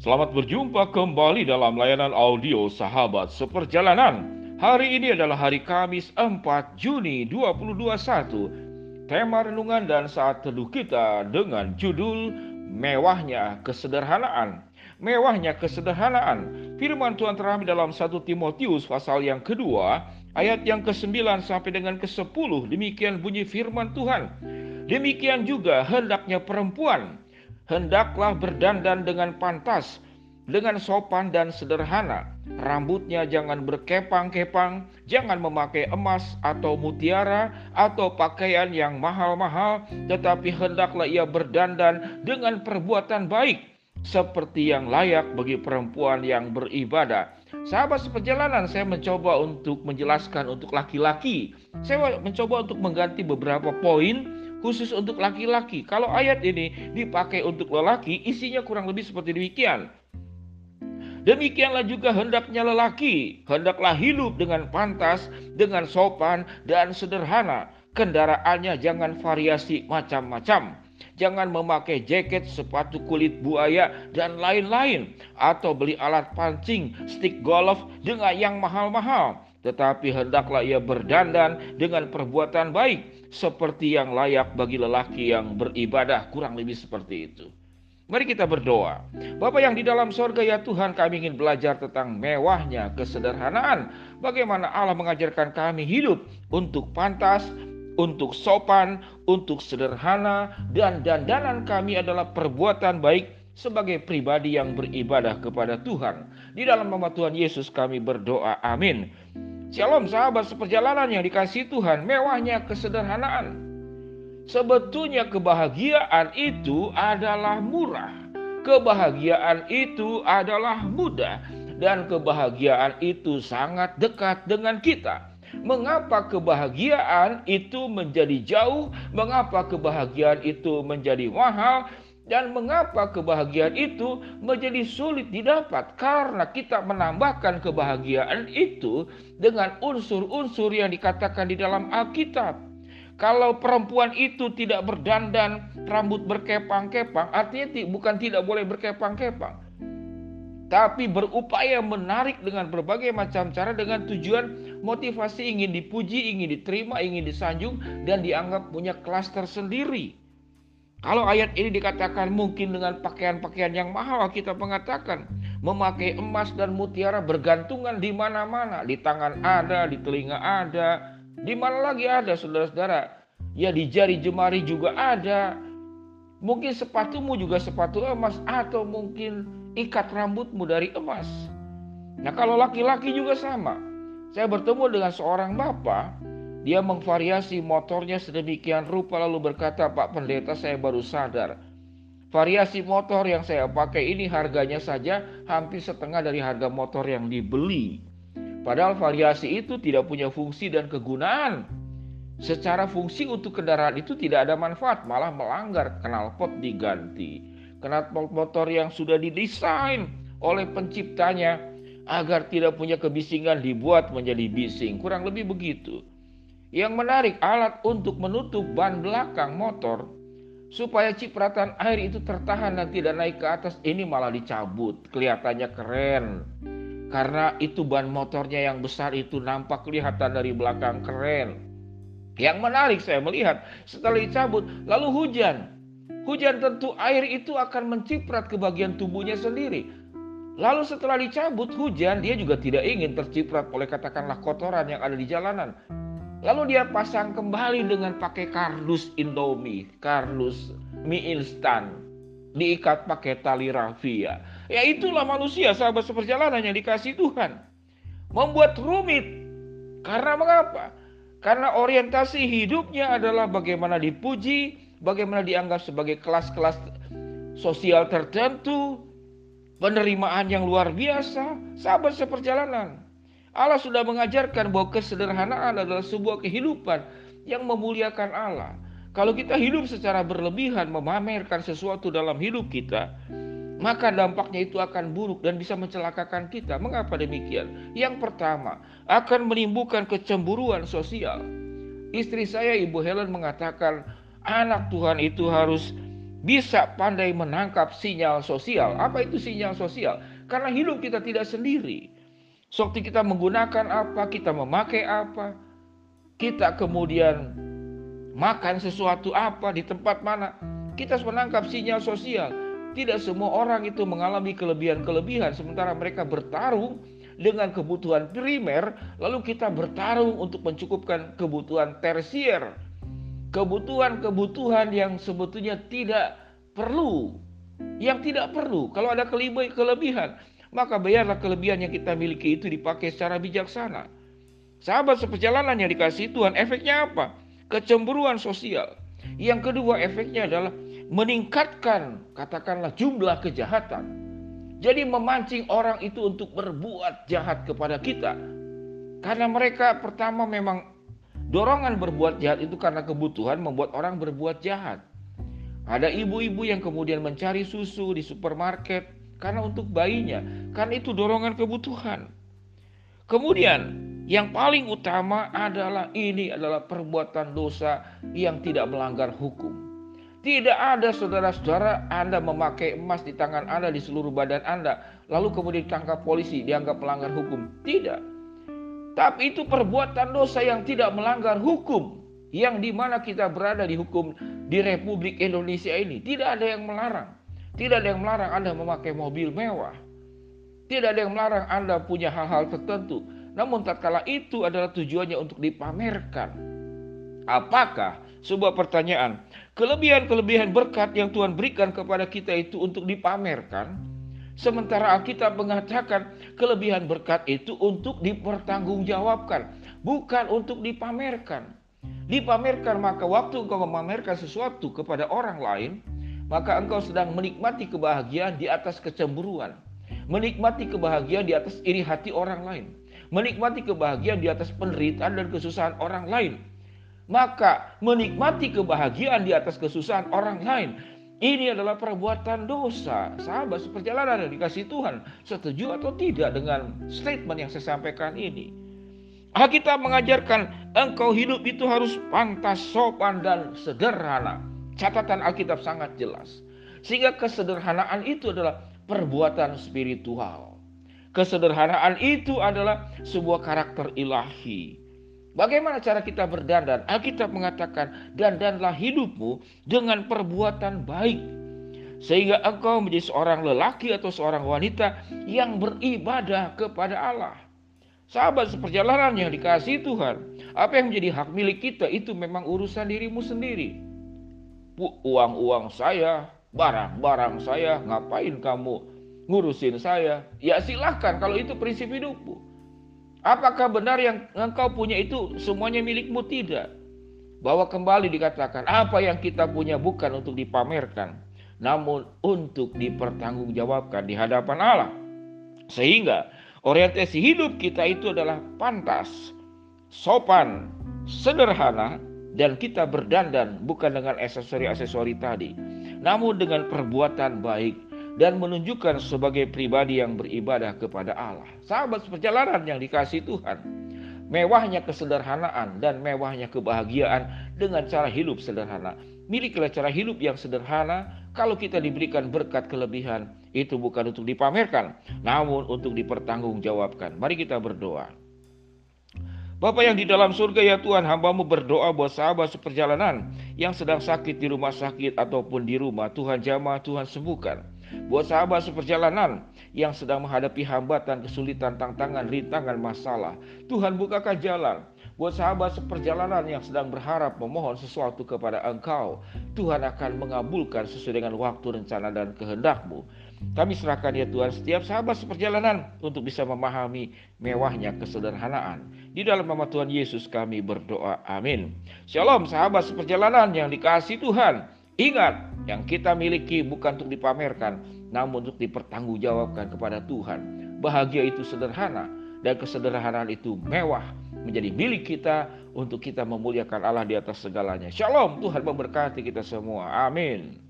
Selamat berjumpa kembali dalam layanan audio Sahabat Seperjalanan. Hari ini adalah hari Kamis 4 Juni 2021. Tema renungan dan saat teduh kita dengan judul Mewahnya Kesederhanaan. Mewahnya kesederhanaan. Firman Tuhan terambil dalam 1 Timotius pasal yang kedua, ayat yang ke-9 sampai dengan ke-10. Demikian bunyi firman Tuhan. Demikian juga hendaknya perempuan hendaklah berdandan dengan pantas, dengan sopan dan sederhana. Rambutnya jangan berkepang-kepang, jangan memakai emas atau mutiara atau pakaian yang mahal-mahal, tetapi hendaklah ia berdandan dengan perbuatan baik, seperti yang layak bagi perempuan yang beribadah. Sahabat seperjalanan, saya mencoba untuk menjelaskan untuk laki-laki. Saya mencoba untuk mengganti beberapa poin khusus untuk laki-laki. Kalau ayat ini dipakai untuk lelaki, isinya kurang lebih seperti demikian. Demikianlah juga hendaknya lelaki, hendaklah hidup dengan pantas, dengan sopan dan sederhana. Kendaraannya jangan variasi macam-macam. Jangan memakai jaket, sepatu kulit buaya, dan lain-lain. Atau beli alat pancing, stick golf dengan yang mahal-mahal tetapi hendaklah ia berdandan dengan perbuatan baik seperti yang layak bagi lelaki yang beribadah kurang lebih seperti itu. Mari kita berdoa. Bapak yang di dalam sorga ya Tuhan kami ingin belajar tentang mewahnya kesederhanaan. Bagaimana Allah mengajarkan kami hidup untuk pantas, untuk sopan, untuk sederhana, dan dandanan kami adalah perbuatan baik sebagai pribadi yang beribadah kepada Tuhan. Di dalam nama Tuhan Yesus kami berdoa. Amin. Shalom sahabat seperjalanan yang dikasih Tuhan, mewahnya kesederhanaan. Sebetulnya kebahagiaan itu adalah murah. Kebahagiaan itu adalah mudah dan kebahagiaan itu sangat dekat dengan kita. Mengapa kebahagiaan itu menjadi jauh? Mengapa kebahagiaan itu menjadi mahal? Dan mengapa kebahagiaan itu menjadi sulit didapat? Karena kita menambahkan kebahagiaan itu dengan unsur-unsur yang dikatakan di dalam Alkitab. Kalau perempuan itu tidak berdandan, rambut berkepang-kepang, artinya bukan tidak boleh berkepang-kepang. Tapi berupaya menarik dengan berbagai macam cara dengan tujuan motivasi ingin dipuji, ingin diterima, ingin disanjung, dan dianggap punya kelas tersendiri. Kalau ayat ini dikatakan mungkin dengan pakaian-pakaian yang mahal, kita mengatakan memakai emas dan mutiara bergantungan di mana-mana, di tangan ada, di telinga ada, di mana lagi ada, saudara-saudara. Ya di jari jemari juga ada. Mungkin sepatumu juga sepatu emas atau mungkin ikat rambutmu dari emas. Nah kalau laki-laki juga sama. Saya bertemu dengan seorang bapak dia memvariasi motornya sedemikian rupa lalu berkata, Pak Pendeta saya baru sadar. Variasi motor yang saya pakai ini harganya saja hampir setengah dari harga motor yang dibeli. Padahal variasi itu tidak punya fungsi dan kegunaan. Secara fungsi untuk kendaraan itu tidak ada manfaat, malah melanggar knalpot diganti. Knalpot motor yang sudah didesain oleh penciptanya agar tidak punya kebisingan dibuat menjadi bising. Kurang lebih begitu. Yang menarik alat untuk menutup ban belakang motor supaya cipratan air itu tertahan dan tidak naik ke atas ini malah dicabut. Kelihatannya keren. Karena itu ban motornya yang besar itu nampak kelihatan dari belakang keren. Yang menarik saya melihat setelah dicabut lalu hujan. Hujan tentu air itu akan menciprat ke bagian tubuhnya sendiri. Lalu setelah dicabut hujan dia juga tidak ingin terciprat oleh katakanlah kotoran yang ada di jalanan. Lalu dia pasang kembali dengan pakai kardus Indomie, kardus mie instan, diikat pakai tali rafia. Ya itulah manusia sahabat seperjalanan yang dikasih Tuhan. Membuat rumit. Karena mengapa? Karena orientasi hidupnya adalah bagaimana dipuji, bagaimana dianggap sebagai kelas-kelas sosial tertentu, penerimaan yang luar biasa, sahabat seperjalanan. Allah sudah mengajarkan bahwa kesederhanaan adalah sebuah kehidupan yang memuliakan Allah. Kalau kita hidup secara berlebihan memamerkan sesuatu dalam hidup kita, maka dampaknya itu akan buruk dan bisa mencelakakan kita. Mengapa demikian? Yang pertama, akan menimbulkan kecemburuan sosial. Istri saya, Ibu Helen, mengatakan, anak Tuhan itu harus bisa pandai menangkap sinyal sosial. Apa itu sinyal sosial? Karena hidup kita tidak sendiri. Sewaktu kita menggunakan apa, kita memakai apa, kita kemudian makan sesuatu apa di tempat mana, kita harus menangkap sinyal sosial. Tidak semua orang itu mengalami kelebihan-kelebihan sementara mereka bertarung dengan kebutuhan primer, lalu kita bertarung untuk mencukupkan kebutuhan tersier. Kebutuhan-kebutuhan yang sebetulnya tidak perlu, yang tidak perlu. Kalau ada kelebihan, maka biarlah kelebihan yang kita miliki itu dipakai secara bijaksana. Sahabat seperjalanan yang dikasih Tuhan, efeknya apa? Kecemburuan sosial. Yang kedua efeknya adalah meningkatkan katakanlah jumlah kejahatan. Jadi memancing orang itu untuk berbuat jahat kepada kita. Karena mereka pertama memang dorongan berbuat jahat itu karena kebutuhan membuat orang berbuat jahat. Ada ibu-ibu yang kemudian mencari susu di supermarket karena untuk bayinya, karena itu dorongan kebutuhan. Kemudian yang paling utama adalah ini adalah perbuatan dosa yang tidak melanggar hukum. Tidak ada saudara-saudara Anda memakai emas di tangan Anda di seluruh badan Anda. Lalu kemudian ditangkap polisi dianggap melanggar hukum. Tidak. Tapi itu perbuatan dosa yang tidak melanggar hukum. Yang di mana kita berada di hukum di Republik Indonesia ini. Tidak ada yang melarang. Tidak ada yang melarang Anda memakai mobil mewah. Tidak ada yang melarang Anda punya hal-hal tertentu. Namun tatkala itu adalah tujuannya untuk dipamerkan. Apakah sebuah pertanyaan, kelebihan-kelebihan berkat yang Tuhan berikan kepada kita itu untuk dipamerkan, sementara Alkitab mengatakan kelebihan berkat itu untuk dipertanggungjawabkan, bukan untuk dipamerkan. Dipamerkan maka waktu engkau memamerkan sesuatu kepada orang lain, maka engkau sedang menikmati kebahagiaan di atas kecemburuan, menikmati kebahagiaan di atas iri hati orang lain, menikmati kebahagiaan di atas penderitaan dan kesusahan orang lain maka menikmati kebahagiaan di atas kesusahan orang lain ini adalah perbuatan dosa. Sahabat seperjalanan yang dikasih Tuhan. Setuju atau tidak dengan statement yang saya sampaikan ini? Alkitab mengajarkan engkau hidup itu harus pantas, sopan, dan sederhana. Catatan Alkitab sangat jelas. Sehingga kesederhanaan itu adalah perbuatan spiritual. Kesederhanaan itu adalah sebuah karakter ilahi. Bagaimana cara kita berdandan? Alkitab mengatakan, dandanlah hidupmu dengan perbuatan baik. Sehingga engkau menjadi seorang lelaki atau seorang wanita yang beribadah kepada Allah. Sahabat seperjalanan yang dikasih Tuhan. Apa yang menjadi hak milik kita itu memang urusan dirimu sendiri. Uang-uang saya, barang-barang saya, ngapain kamu ngurusin saya? Ya silahkan kalau itu prinsip hidupmu. Apakah benar yang engkau punya itu semuanya milikmu? Tidak. Bahwa kembali dikatakan apa yang kita punya bukan untuk dipamerkan. Namun untuk dipertanggungjawabkan di hadapan Allah. Sehingga orientasi hidup kita itu adalah pantas, sopan, sederhana, dan kita berdandan bukan dengan aksesori-aksesori tadi. Namun dengan perbuatan baik dan menunjukkan sebagai pribadi yang beribadah kepada Allah. Sahabat perjalanan yang dikasih Tuhan, mewahnya kesederhanaan dan mewahnya kebahagiaan dengan cara hidup sederhana. Milikilah cara hidup yang sederhana. Kalau kita diberikan berkat kelebihan, itu bukan untuk dipamerkan, namun untuk dipertanggungjawabkan. Mari kita berdoa. Bapak yang di dalam surga ya Tuhan hambamu berdoa buat sahabat seperjalanan yang sedang sakit di rumah sakit ataupun di rumah Tuhan jamah Tuhan sembuhkan. Buat sahabat seperjalanan yang sedang menghadapi hambatan, kesulitan, tantangan, rintangan, masalah, Tuhan bukakan jalan. Buat sahabat seperjalanan yang sedang berharap memohon sesuatu kepada Engkau, Tuhan akan mengabulkan sesuai dengan waktu, rencana, dan kehendakmu. Kami serahkan ya Tuhan setiap sahabat seperjalanan untuk bisa memahami mewahnya kesederhanaan. Di dalam nama Tuhan Yesus kami berdoa. Amin. Shalom sahabat seperjalanan yang dikasih Tuhan. Ingat, yang kita miliki bukan untuk dipamerkan, namun untuk dipertanggungjawabkan kepada Tuhan. Bahagia itu sederhana dan kesederhanaan itu mewah menjadi milik kita untuk kita memuliakan Allah di atas segalanya. Shalom, Tuhan memberkati kita semua. Amin.